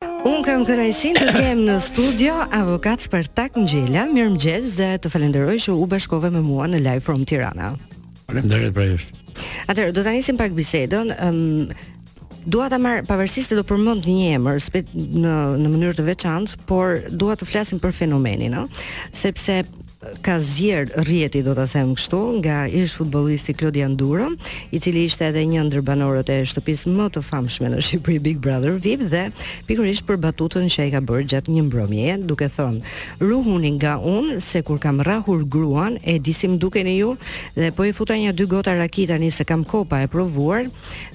Unë kam kënaqësinë të kem në studio avokat Spartak Ngjela. Mirëmëngjes dhe të falenderoj që u bashkove me mua në Live from Tirana. Faleminderit për ju. Atëherë do ta nisim pak bisedën. Um, dua ta marr pavarësisht se do përmend një emër në në mënyrë të veçantë, por dua të flasim për fenomenin, ëh, sepse ka zier rrjeti do ta them kështu nga ish futbollisti Klodian Duro, i cili ishte edhe një ndër banorët e shtëpisë më të famshme në Shqipëri Big Brother VIP dhe pikërisht për batutën që ai ka bërë gjatë një mbrëmjeje duke thënë ruhuni nga unë se kur kam rrahur gruan e di si më dukeni ju dhe po i futa një dy gota raki tani se kam kopa e provuar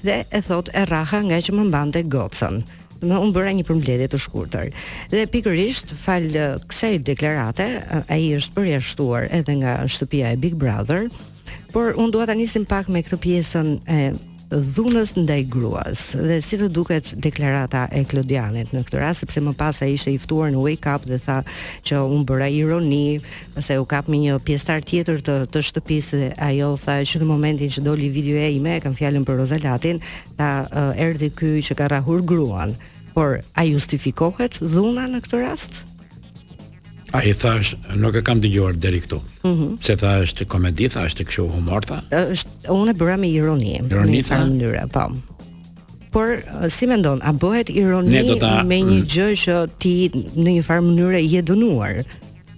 dhe e thotë e rraha ngaqë më mbante gocën. Më unë bëra një përmbledhje të shkurtër. Dhe pikërisht falë kësaj deklarate, ai është përjashtuar edhe nga shtëpia e Big Brother. Por unë dua ta nisim pak me këtë pjesën e dhunës ndaj gruas dhe si të duket deklarata e Klodianit në këtë rast sepse më pas ai ishte i ftuar në Wake Up dhe tha që unë bëra ironi, pastaj u kap me një pjesëtar tjetër të të shtëpisë dhe ajo tha që në momentin që doli videoja ime, e kam fjalën për Roza Latin, ta uh, erdhi ky që ka rrahur gruan. Por a justifikohet dhuna në këtë rast? Ai tha, nuk e kam dëgjuar deri këtu. Mm -hmm. Se tha është komedi, tha është kështu humor tha. Është unë bëra me ironi. Ironi tha. Mënyra, po. Por si mendon, a bëhet ironi ta... me një gjë që ti në një farë mënyre je dënuar?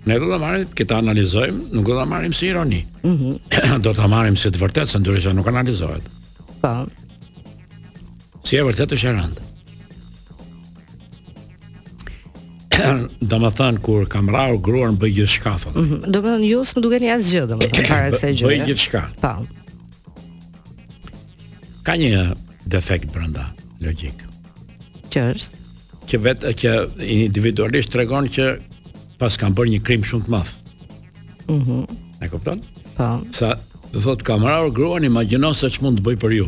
Ne do ta marrim, që ta analizojmë, nuk do ta marrim si ironi. Mm -hmm. do ta marrim si të vërtetë, se ndryshe nuk analizohet. Po. Si e vërtetë është e rëndë. domethënë kur kam rrahur gruan bëj gjithçka thënë. Mm -hmm. Domethënë ju s'më dukeni asgjë, domethënë para kësaj gjëje. Bëj gjithçka. Pa. Po. Ka një defekt brënda, logjik. Që është? Që vetë, që individualisht tregon që paskam bërë një krim shumë të madh. Mhm. Mm e kupton? Po. Se do thotë kam rrahur gruan, imagjino se ç'mund të bëj për ju.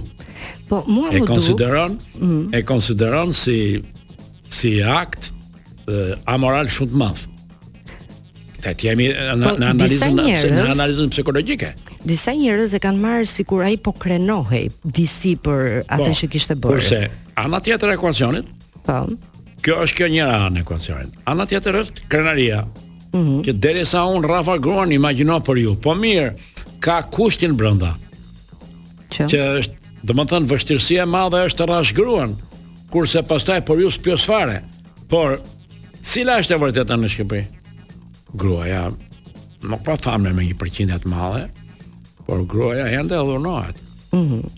Po, mua më duk. E konsideron? Mm -hmm. E konsideron si si akt e, amoral shumë të madh. Këtu të jemi në, po, në analizën njërës, në analizën psikologjike. Disa njerëz e kanë marrë sikur ai po krenohej disi për atë po, që kishte bërë. Kurse ana tjetër e ekuacionit, Po. Kjo është kjo njëra anë e ekuacionit. Ana tjetër është krenaria. Mm -hmm. Që derisa unë rrafa gruan imagjino për ju. Po mirë, ka kushtin brenda. Që, që është, domethënë vështirësia e madhe është të rrahësh gruan, kurse pastaj për ju s'pyes fare. Por cila është e vërteta në Shqipëri? Gruaja nuk po them me një përqindje të madhe, Por gruaja ende dhunohet. Mm -hmm.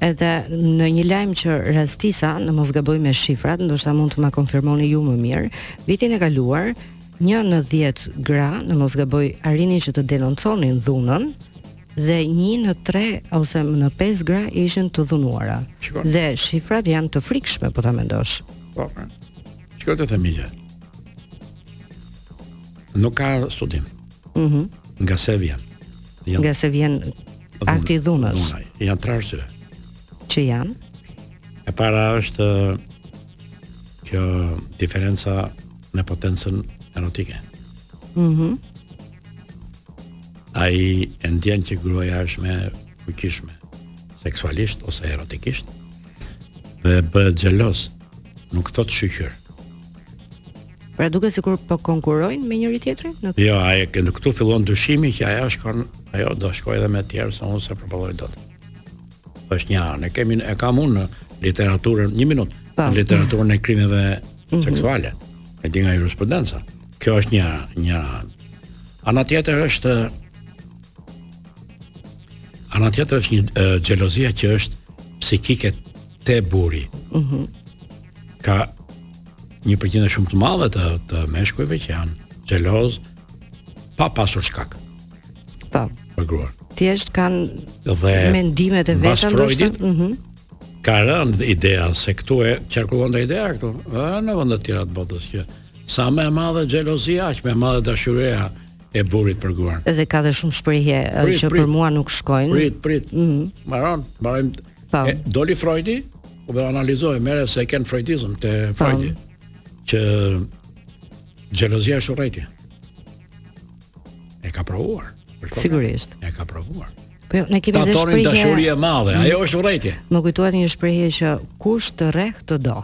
Edhe në një lajm që rastisa, në mos gaboj me shifrat, ndoshta mund të ma konfirmoni ju më mirë, vitin e kaluar, një në 10 gra, në mos gaboj, arrinin që të denonconin dhunën, dhe një në 3 ose në 5 gra ishin të dhunuara. Shko. Dhe shifrat janë të frikshme, po ta mendosh. Po, pra. Shko të themi. Nuk ka studim. Mhm. Mm nga se vjen? Jan... Nga se vjen akti i dhunës. Dhuna. Janë tre arsye. Që janë? E para është kjo diferenca në potencën erotike. Mhm. Mm Ai e ndjen që gruaja është më fuqishme seksualisht ose erotikisht dhe bëhet xheloz, nuk thotë shyqyr. Pra duket sikur po konkurrojnë me njëri-tjetrin në Jo, ai në këtu fillon dyshimi që ajo shkon, ajo do shkojë edhe me të tjerë, sa unë s'e përballoj dot. Është një anë, e, e kam unë në literaturën, një minutë, po. në literaturën e krimeve mm -hmm. seksuale. E di nga jurisprudenca. Kjo është një një anë. Ana tjetër është Ana tjetër është një xhelozia që është psikike te burri. Mhm. Mm ka një përqindje shumë të madhe të të meshkujve që janë xhelozë pa pasur shkak. Po. Për gruan. Thjesht kanë dhe mendimet e veta ndoshta. Mhm. Mm ka rënë ideja se këtu e qarkullon dhe ideja këtu, edhe në vende të tjera të botës që sa më e madhe xhelozia, aq më e madhe dashuria e burrit për gruan. Edhe ka dhe shumë shprehje që për mua nuk shkojnë. Prit, prit. Mm -hmm. Mbaron, mbarojmë Po. Doli Freudi, dhe analizoi, merre se e ke në Freudizëm te Freudi. Që xhelozia është urrejtje. E ka provuar. Sigurisht. E ka provuar. Po ne kemi dhe shprehje. Ta thonin dashuri e madhe, ajo është urrejtje. Më kujtohet një shprehje që kush të rreh të do.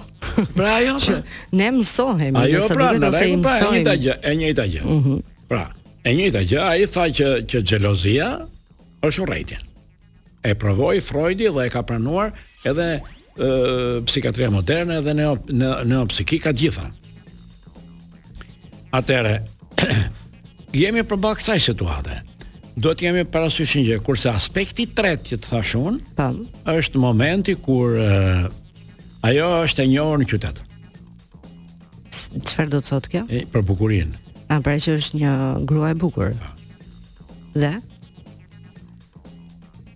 Pra ajo që ne mësohemi, ajo pra, duhet ose i pra, mësojmë. Ajo pra, e njëjta gjë, e njëjta gjë. Mhm. Pra, e njëjta gjë, ai tha që që xhelozia është urrejtje. E provoi Freudi dhe e ka pranuar edhe ë psikiatria moderne dhe neo neopsikika të gjitha. Atëherë jemi përballë kësaj situate. Duhet të kemi parasysh një gjë, kurse aspekti i tretë që të thashë unë, po, është momenti kur uh, ajo është e njohur në qytet. Çfarë do të thotë kjo? E, për bukurinë. A pra që është një grua e bukur. Dhe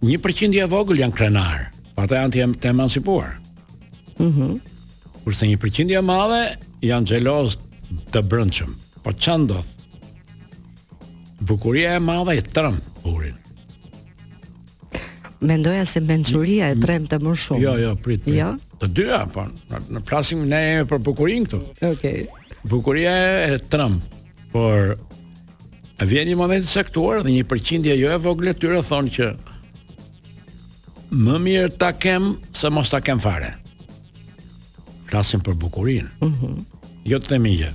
Një përqindje e vogël janë krenarë, po ata janë të, janë të emancipuar. Mm -hmm. Kurse një përqindje e madhe janë xhelozë të brendshëm. Po ça ndodh? Bukuria e madhe e tremb burrin. Mendoja se mençuria e tremb më shumë. Jo, jo, prit, prit. Jo? Të dyja, po, ne flasim ne për bukurinë këtu. Okej. Okay. Bukuria e tremb, Por vjen një moment i caktuar dhe një përqindje jo e vogël e tyre thonë që më mirë ta kem se mos ta kem fare. Flasim për bukurinë. Mhm. Mm ja të themi gjë.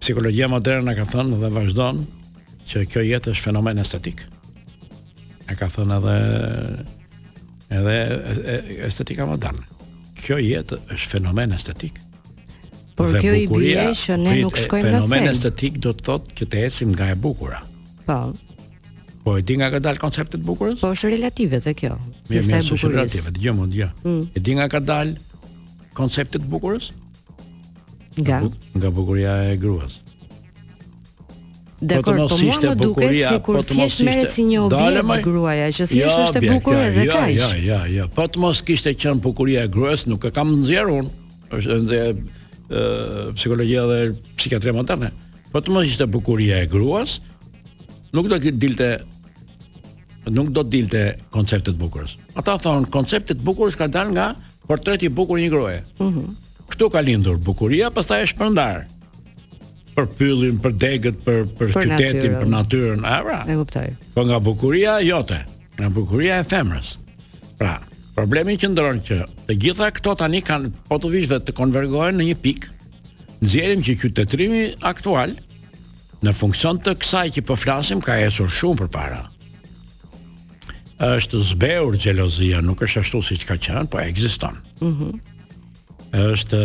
Psikologjia moderne na ka thënë dhe vazhdon që kjo jetë është fenomen estetik. E ka thënë edhe edhe estetika moderne. Kjo jetë është fenomen estetik. Por kjo i bie që ne nuk shkojmë në fenomen estetik do të thotë që të ecim nga e bukura. Po. Po e di nga ka dalë koncepti i të bukurës? Po është relative te kjo. Mirë, mirë, është bukurisë. relative, dëgjomë mua, ja. Mm. E di nga ka dalë koncepti i të bukurës? Nga nga bukuria e gruas. Dakord, po, po mua më duket sikur po thjesht merret si një objekt më gruaja, që thjesht është e bukur edhe kaq. Ja, ja, ja, po të mos kishte qenë bukuria e gruas, nuk e kam nxjerrë unë, është edhe psikologjia dhe psikiatria moderne. Po të mos ishte bukuria e gruas, nuk do të dilte nuk do të dilte koncepti i të bukurës. Ata thonë koncepti i të bukurës ka dalë nga portreti i bukur i një gruaje. Mhm. Mm Këtu ka lindur bukuria, pastaj është shpërndarë. për pyllin, për degët, për për, për qytetin, për natyrën, a pra. E kuptoj. Po nga bukuria jote, nga bukuria e femrës. Pra, problemi qëndron që të gjitha këto tani kanë po të vish re të konvergohen në një pikë. Nxjerrim që qytetërimi aktual në funksion të kësaj që po flasim ka ecur shumë përpara. Është zbehur xhelozia, nuk është ashtu siç ka qenë, po ekziston. Mhm. Mm është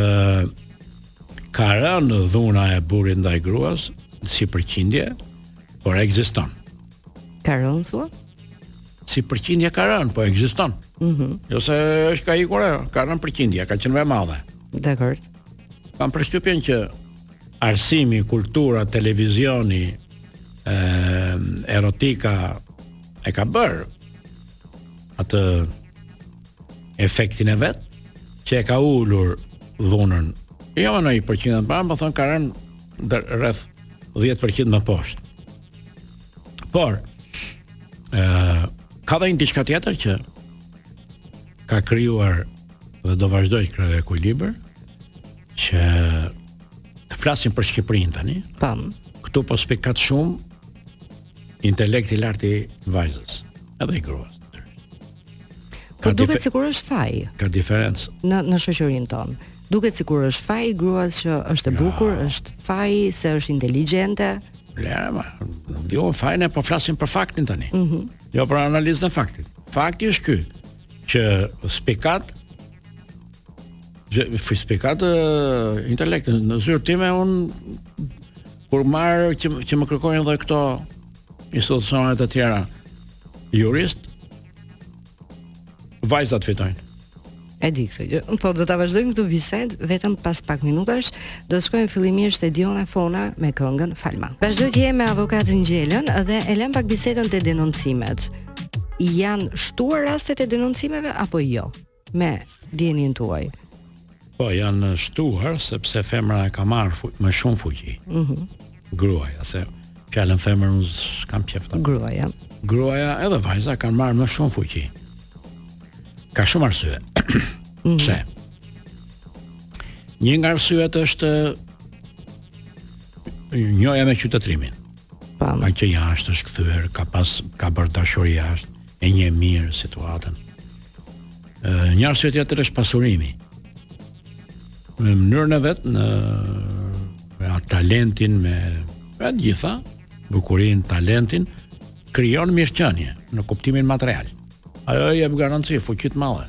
ka rënë dhuna e burrit ndaj gruas si përqindje, por ekziston. Ka rënë thua? Si përqindje ka rënë, po ekziston. Mhm. Mm jo se është ka ikur, ka rënë përqindja, ka qenë më e madhe. Dakord. Kam përshtypjen që arsimi, kultura, televizioni, e, erotika e ka bërë atë efektin e vet, që e ka ulur dhunën. Jo në një përqindje të parë, po thonë ka rënë rreth 10% më poshtë. Por, e, ka dhe një diçka tjetër që ka krijuar dhe do vazhdojë të krijojë ekuilibër, që të flasim për Shqipërinë tani. Tam. Këtu po spikat shumë intelekti i lartë i vajzës, edhe i gruas. Por duket sikur është faj. Ka diferencë. Në në shoqërinë tonë. Duket sikur është faj i gruas që është e bukur, ja. është faj se është inteligjente. Ja, ma, nuk di unë faj, ne po flasim për faktin tani. Mm -hmm. Jo për analizën e faktit. Fakti është ky, që spikat, që spikat e, intelekti, në zyrë time, unë, kur marr që, që më kërkojnë dhe këto institucione të tjera jurist vajzat fitojnë. E di këtë gjë. Po do ta vazhdojmë këtë bisedë vetëm pas pak minutash. Do të shkojmë fillimisht te Diona Fona me këngën Falma. Vazhdoj të jem me avokat Ngjelën dhe e lamë pak bisedën te denoncimet. Janë shtuar rastet e denoncimeve apo jo? me dijenin tuaj. Po janë shtuar sepse femra e ka marrë më shumë fuqi. Mhm. Mm gruaja se fjalën femër unë s'kam qejf ta. Gruaja. Gruaja edhe vajza kanë marrë më shumë fuqi. Ka shumë arsye. Mhm. Pse? Mm Një nga arsyet është njohja me qytetrimin. Po. Ai që jashtë është kthyer, ka pas ka bërë dashuri jashtë. e njeh mirë situatën. Një arsye tjetër është pasurimi. Me mënyrën e vet në me atë talentin me me atë gjitha, bukurinë, talentin krijon mirëqenie në kuptimin material. Ajo i jep garanci fuqi të madhe.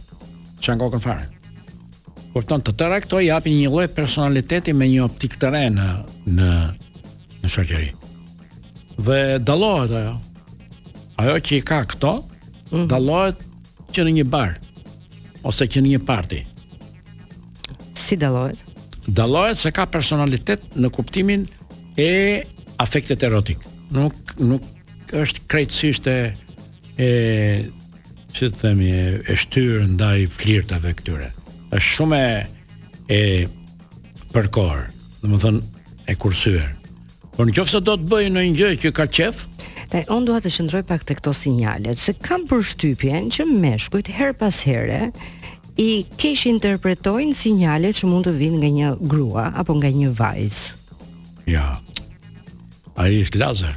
S'çan kokën fare. Kupton të tëra këto i japin një lloj personaliteti me një optikë të re në në në shoqëri. Dhe dallohet ajo. Ajo që i ka këto, mm -hmm. dallohet që në një bar ose që në një parti. Si dallohet? Dallohet se ka personalitet në kuptimin e afektit erotik. Nuk nuk është krejtësisht e e si të themi e, e shtyrë ndaj flirteve këtyre. Është shumë e e përkorë. Domethënë e kursyer. Por në qoftë se do të bëjë në një gjë që ka qejf Te, unë dua të qëndroj pak te këto sinjalet Se kam përshtypjen që meshkujt herë pas here i keqinterpretojnë sinjalet që mund të vijnë nga një grua Apo nga një vajzë Jo, ai është lazer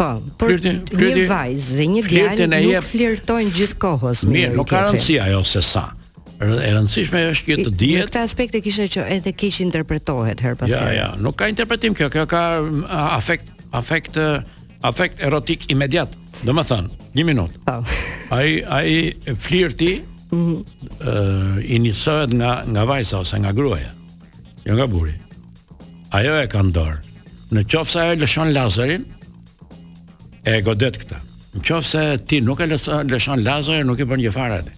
Po, për flirtin, flirtin, një vajzë dhe një djalë nuk flirtojnë gjithë kohës. Mirë, nuk ka rëndësi ajo se sa. E rëndësishme është që të dihet. Në këtë aspekt e kisha që edhe keqinterpretohet herë pas here. Jo, jo, nuk ka interpretim kjo, kjo ka afekt afekt afekt erotik imediat. Domethënë, një minut. Po. Ai ai flirti ëh mm -hmm. uh, iniciohet nga nga vajza ose nga gruaja. Jo nga burri. Ajo e ka në dorë. Në qoftë se ajo lëshon lazerin, e godet këtë. Në qoftë se ti nuk e lëshon, lëshon lazerin, nuk i bën gjë fare atij.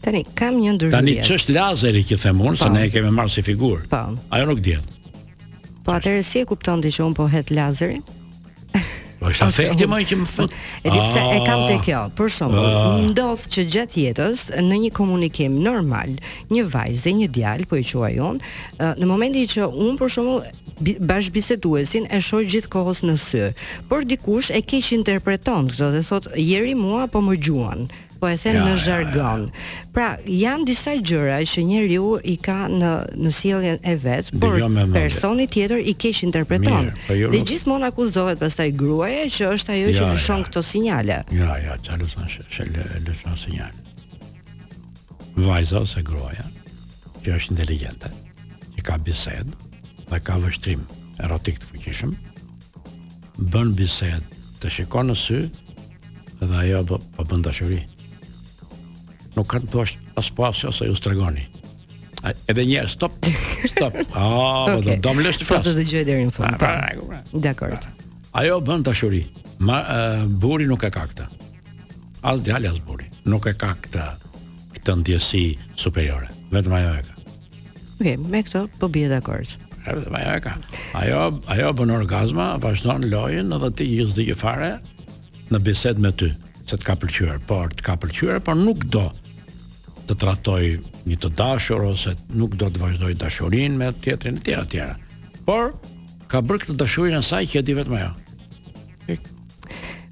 Tani kam një ndërhyrje. Tani ç'është lazeri që them unë, se po. ne e kemi marrë si figurë. Po. Ajo nuk dihet. Po atëherë si e kupton ti që unë po hedh lazerin? Është afekti më që më fut. E di pse e kam te ah. kjo. Për shembull, ah. ndodh që gjatë jetës në një komunikim normal, një vajzë dhe një djalë, po i quaj unë, në momentin që unë për shembull bashkëbiseduesin e shoh gjithë kohës në sy, por dikush e keqinterpreton këtë dhe thotë Jeri mua po më gjuan. Po e them në zhargon. Pra, janë disa gjëra që njeriu i ka në në sjelljen e vet, por jo personi tjetër i keqinterpreton. Po jo dhe gjithmonë akuzohet pastaj gruaja që është ajo që lëshon këto sinjale. Jo, jo, çfarë lëshon se lëshon sinjale. Vajza ose gruaja që është inteligjente, që ka bisedë dhe ka vështrim erotik të fuqishëm, bën bisedë, të shikon në sy, Dhe ajo po, po bën dashuri. Nuk kanë të është as pas, as ju stregoni. Edhe një herë, stop, stop. A, ah, po okay. do më lësh të flasë. Do të dëgjoj deri në fund. Pra, pra, pra. Dakord. Ajo bën dashuri. Ma, uh, burri nuk e ka këtë. As djali, as burri. Nuk e ka këtë, këtë ndjesi superiore. Vetëm ajo e ka. Okej, okay, me këto po bie dakord. Edhe vetëm ajo e ka. Ajo, ajo bën orgazma, vazhdon lojën edhe ti s'di gjë fare në bisedë me ty, se të ka pëlqyer, por të ka pëlqyer, por nuk do të tradhtojë një të dashur ose nuk do të vazhdojë dashurinë me tjetrin etj etj. Por ka bërë këtë dashurinë e saj që e di vetëm ajo.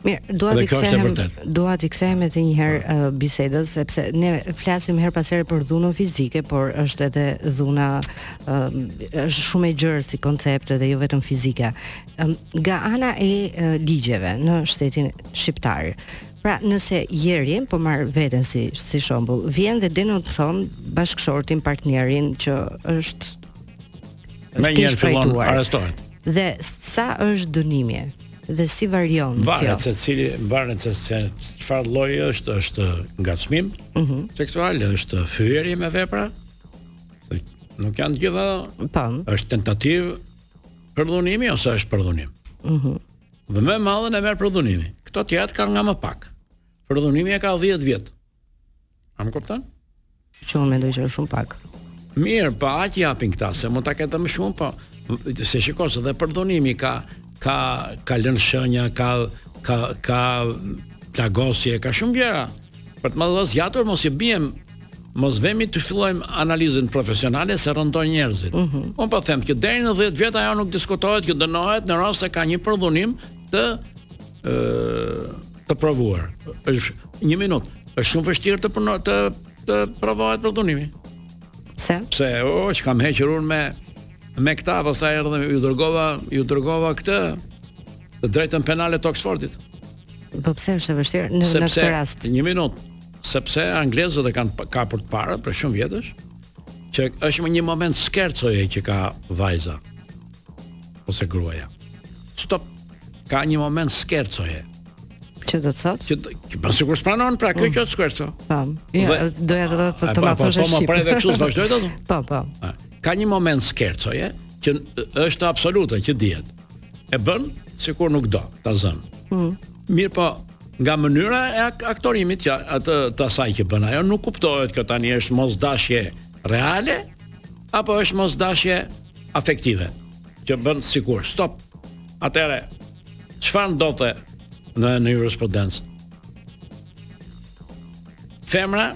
Mirë, dua të kthehem, dua t'i kthehem edhe një herë uh, bisedës sepse ne flasim herë pas here për dhunën fizike, por është edhe dhuna uh, është shumë e gjerë si koncept edhe jo vetëm fizike. Um, nga ana e uh, ligjeve në shtetin shqiptar. Pra, nëse Jeri, po marr veten si si shembull, vjen dhe denoncon bashkëshortin, partnerin që është menjëherë fillon arrestohet. Dhe sa është dënimi? Dhe si varion kjo? Varet se cili, varet se se çfarë lloji është, është ngacmim mm -hmm. seksual, është fyerje me vepra. Nuk janë të gjitha. Po. Është tentativë përdhunimi ose është përdhunim. Mhm. Mm dhe më të madhen e merr përdhunimi. Këto tjetrat kanë nga më pak. Përdhunimi e ka 10 vjet. A më kupton? Që unë mendoj që është shumë pak. Mirë, po aq japin këta, se mund ta ketë më shumë, po se shikoj se dhe përdhunimi ka ka ka lënë shenja, ka ka ka plagosje, ka shumë gjëra. Për të mos e zgjatur mos i biem mos vemi të fillojmë analizën profesionale se rëndojmë njerëzit. Mm -hmm. Unë po them që deri në 10 vjet ajo nuk diskutohet, që dënohet në rast se ka një përdhunim të ë të provuar. Është një minutë. Është shumë vështirë të puno të të provohet përdhunimi. Pse? Pse? O, që kam hequr unë me me këta pastaj erdhën ju dërgova, ju dërgova këtë të drejtën penale të Oxfordit. Po pse është e vështirë në sepse, në këtë rast? Një minutë. Sepse anglezët e kanë kapur të parët prej shumë vjetësh që është me një moment skercoje që ka vajza. ose gruaja. Stop. Ka një moment skercoje. Ç'do të thotë? Që do të bën sikur s'pranon, pra kjo është skerco. Po. Jo, doja të thotë të ma thoshë. Po, po, po, edhe kështu vazhdoj dot. Po, po. Ka një moment skercoje që është absolute që dihet. E bën sikur nuk do ta zëmë. Mm. Mirëpo, nga mënyra e aktorimit që atë të asaj që bën ajo nuk kuptohet kjo tani është mosdashje reale apo është mosdashje afektive që bën sikur stop. Atëherë çfarë ndodhte në në jurisprudencë? Femra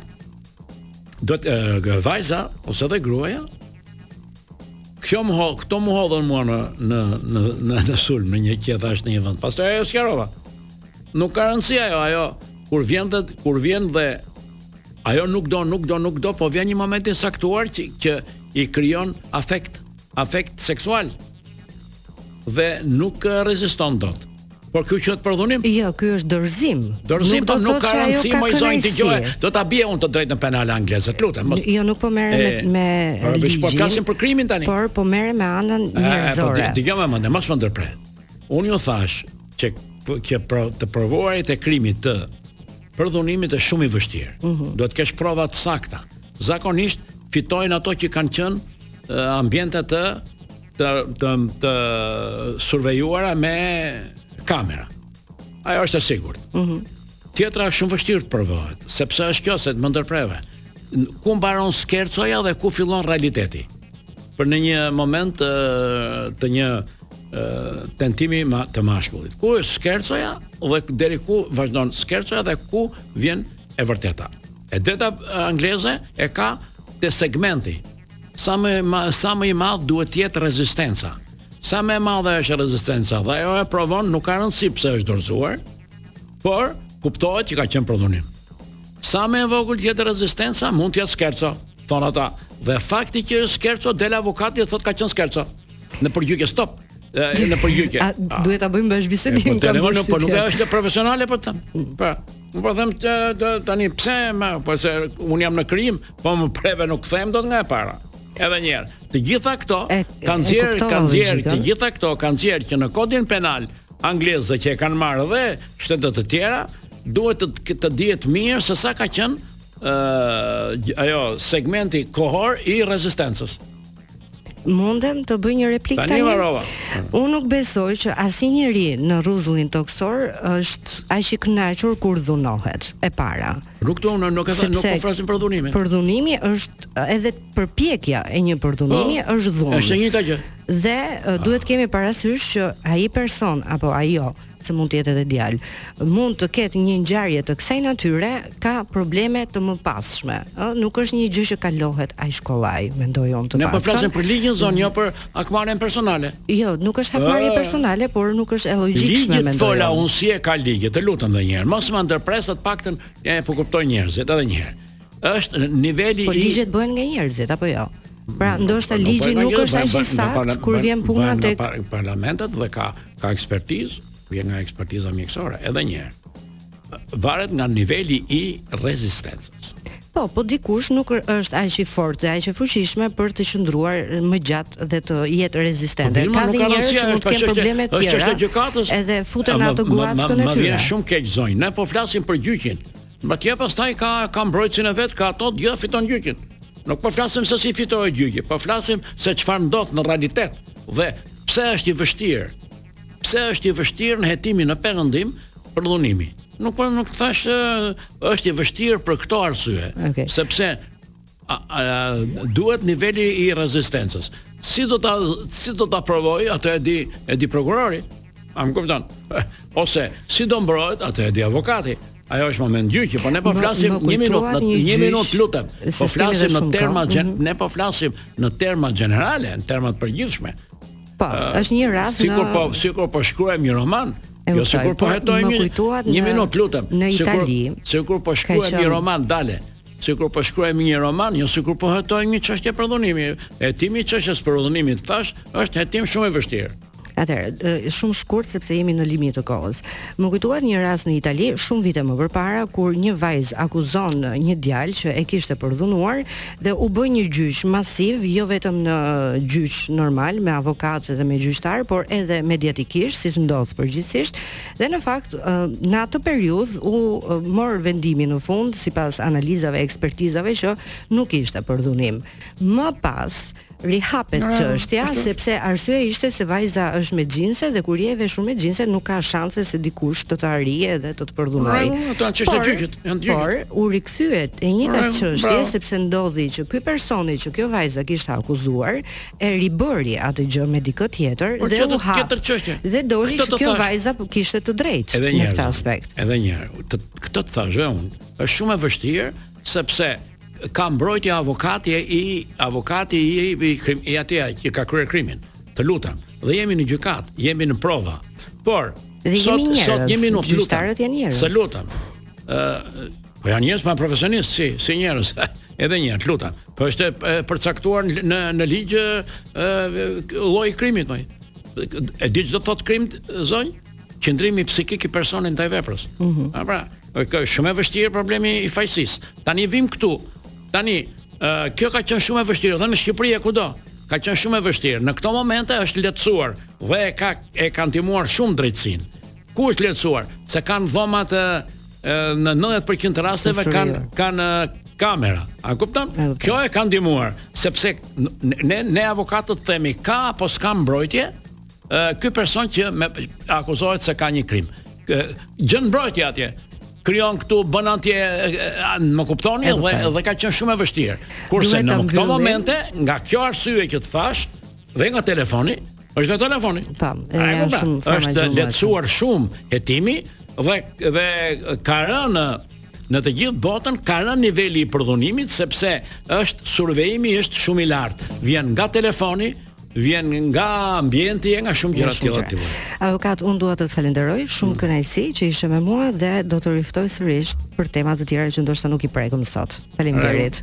duhet vajza ose edhe gruaja kjo më ho, këto më hodhën mua në në në në, në sulm në një që e thashë në një vend. Pastaj e sqarova. Nuk ka rëndësi ajo, ajo kur vjen dhe kur vjen dhe Ajo nuk do, nuk do, nuk do, po vjen një moment i caktuar që, që i krijon afekt, afekt seksual. Dhe nuk reziston dot. Por kjo quhet përdhunim? Jo, ky është dorëzim. Dorëzim nuk po nuk ka rëndësi moj zonjë dëgjo. Do ta bie unë të drejtën penale angleze, të lutem. Mos... Jo, nuk po merrem me me ligjin. Po flasim për krimin tani. Por po merrem me anën po, njerëzore. Po dëgjomë me mend, mos më ndërpre. Unë ju thashë që që të provuarit e krimit të përdhunimit është shumë i vështirë. Mm -hmm. Duhet të kesh prova të sakta. Zakonisht fitojnë ato që kanë qenë uh, ambiente të të të, të survejuara me kamera. Ajo është e sigurt. Mhm. Mm Tjetra është shumë vështirë të provohet, sepse është kjo se të më ndërpreve. Ku mbaron skercoja dhe ku fillon realiteti? Pra në një moment të, të një tentimi ma, të mashkullit. Ku është skercoja dhe deri ku vazhdon skercoja dhe ku vjen e vërteta. E drejta angleze e ka te segmenti. Sa më ma, sa më i madh duhet të jetë rezistenca. Sa më e madhe është rezistenca dhe ajo e provon, nuk ka rëndësi pse është dorëzuar, por kuptohet që ka qenë përdhunim. Sa më e vogël të jetë rezistenca, mund të jetë skerco, thon ata. Dhe fakti që është skerco del avokati e thot ka qenë skerco. Në përgjigje stop. Në përgjykje. A duhet ta bëjmë bashkëbisedim? Po, po, po, po nuk është profesionale po them. Po. Unë po them që tani pse më, po se un jam në krim, po më preve nuk them dot nga e para. Edhe një herë. Të gjitha këto kanë nxjerr, kanë nxjerr, të gjitha këto kanë nxjerr që në kodin penal anglez që e kanë marrë dhe shtete të tjera, duhet të të dihet mirë se sa ka qenë ë uh, ajo segmenti kohor i rezistencës. Mundem të bëj një replikë tani? Tani mbarova. Unë nuk besoj që asnjë njeri në rruzullin tokësor është aq i kënaqur kur dhunohet e para. Nuk do unë nuk e them, nuk po flasim përdhunimin. Përdhunimi është edhe përpjekja e një përdhunimi po, është dhunë. Është e njëjta gjë. Dhe duhet kemi parasysh që ai person apo ajo se mund të jetë edhe djalë, mund të ketë një ngjarje të kësaj natyre, ka probleme të mëpasshme, ë, nuk është një gjë që kalohet aq kollaj, mendoj unë të paktën. Ne po flasim për ligjin zonjë, jo për hakmarrjen personale. Jo, nuk është hakmarrje personale, por nuk është e logjikshme mendoj. Ligjet fola unë si e ka ligjet, të lutem edhe një herë, mos më ndërpre të paktën, ja e po kuptoj njerëzit edhe një herë. Është niveli po i Po ligjet bëhen nga njerëzit apo jo? Pra, mm, ndoshta po, ligji nuk është aq i saktë kur vjen puna tek parlamentet dhe ka ka ekspertizë, vjen nga ekspertiza mjekësore edhe një herë. Varet nga niveli i rezistencës. Po, po dikush nuk është aq i fortë dhe aq e fuqishme për të qëndruar më gjatë dhe të jetë rezistente. Po, ka dhe njerëz që mund të kenë probleme të tjera. Është gjykatës. Edhe futen në atë guackën e tyre. Më vjen shumë keq zonjë. Ne po flasim për gjyqin. Madje pastaj ka ka mbrojtësin e vet, ka ato, dhe e fiton gjyqin. Nuk po flasim se si fitohet gjyqi, po flasim se çfarë ndodh në realitet dhe pse është i vështirë. Pse është i vështirë hetimi në perëndim përdhunimi. Nuk po nuk thash është i vështirë për këto arsye, okay. sepse duhet niveli i rezistencës. Si do ta si do ta provoj, atë e di, e di prokurori. A më kupton? Ose si do mbrohet, atë e di avokati. Ajo është moment dy, që po ne po flasim një minutë, në një, një minutë lutem. Po flasim në terma gjen, mhm. ne po flasim në terma gjenerale, në terma të përgjithshme. Po, është një rast në Sikur po, sikur po shkruajmë një roman, Jo, sikur po, po hetojmë një, një minutë, lutem. Në Itali. Sikur po shkruajmë një roman, dale. Sikur po shkruajmë një roman, jo sikur po hetojmë një çështje përdhunimi. Hetimi i çështjes përdhunimit thashë është hetim shumë i vështirë. Atëherë, shumë shkurt sepse jemi në limit të kohës. Më kujtuat një rast në Itali shumë vite më përpara kur një vajzë akuzon një djalë që e kishte përdhunuar dhe u bë një gjyq masiv, jo vetëm në gjyq normal me avokatë dhe me gjyqtar, por edhe mediatikisht, siç ndodh përgjithësisht, Dhe në fakt në atë periudhë u mor vendimi në fund sipas analizave e ekspertizave që nuk ishte përdhunim. Më pas rihapet çështja sepse arsyeja ishte se vajza është me xhinse dhe kur je veshur me xhinse nuk ka shanse se dikush të të arrijë dhe të të përdhunojë. No, no, ato janë gjyqit, janë gjyqit. Por u rikthye te e njëjta çështje sepse ndodhi që ky personi që kjo vajza kishte akuzuar e ribëri atë gjë me dikë tjetër Por dhe u hap. Dhe doli që kjo vajza po kishte të drejtë në këtë aspekt. Edhe një herë, të, këtë të thashë unë, është shumë e vështirë sepse ka mbrojtje avokati i avokati i i, i, i, i atij që ka kryer krimin. Të lutem, dhe jemi në gjykatë, jemi në prova. Por dhe jemi njerëz. Sot një minutë, lutem. Të lutem. Ë, Po janë njerëz pa profesionistë si si njerëz. Edhe një herë, lutem. Po është e përcaktuar në në ligj ë lloji i krimit më. E di ç'do të thotë krim zonjë? Qëndrimi psikik i personit ndaj veprës. Ëh. Mm -hmm. Pra, është shumë e vështirë problemi i fajësisë. Tani vijmë këtu. Tani ë kjo ka qenë shumë e vështirë dhe në Shqipëri e kudo. Ka qenë shumë e vështirë. Në këto momente është lehtësuar dhe e ka e ka ndihmuar shumë drejtësinë. Ku është lehtësuar? Se kanë dhomat në 90 për qind të rasteve kanë kanë kamera. A kupton? Kjo e ka ndihmuar, sepse ne ne avokatët themi ka apo s'ka mbrojtje, ky person që me akuzohet se ka një krim. Gjen mbrojtje atje, krijon këtu bën andej më kuptoni edhe dhe, dhe ka qenë shumë e vështirë. Kurse në këto momente, nga kjo arsye që të thashë, dhe nga telefoni, Është nga telefoni. Po, janë shumë fama gjurmë. Është lehtësuar shumë hetimi dhe dhe ka rënë në të gjithë botën ka rënë niveli i përdhunimit sepse është survejimi është shumë i lartë. Vjen nga telefoni, vjen nga ambienti e nga shumë gjëra tjera të Avokat, unë dua të të falenderoj, shumë mm. kënaqësi që ishe me mua dhe do të riftoj sërish për tema të tjera që ndoshta nuk i prekëm sot. Faleminderit.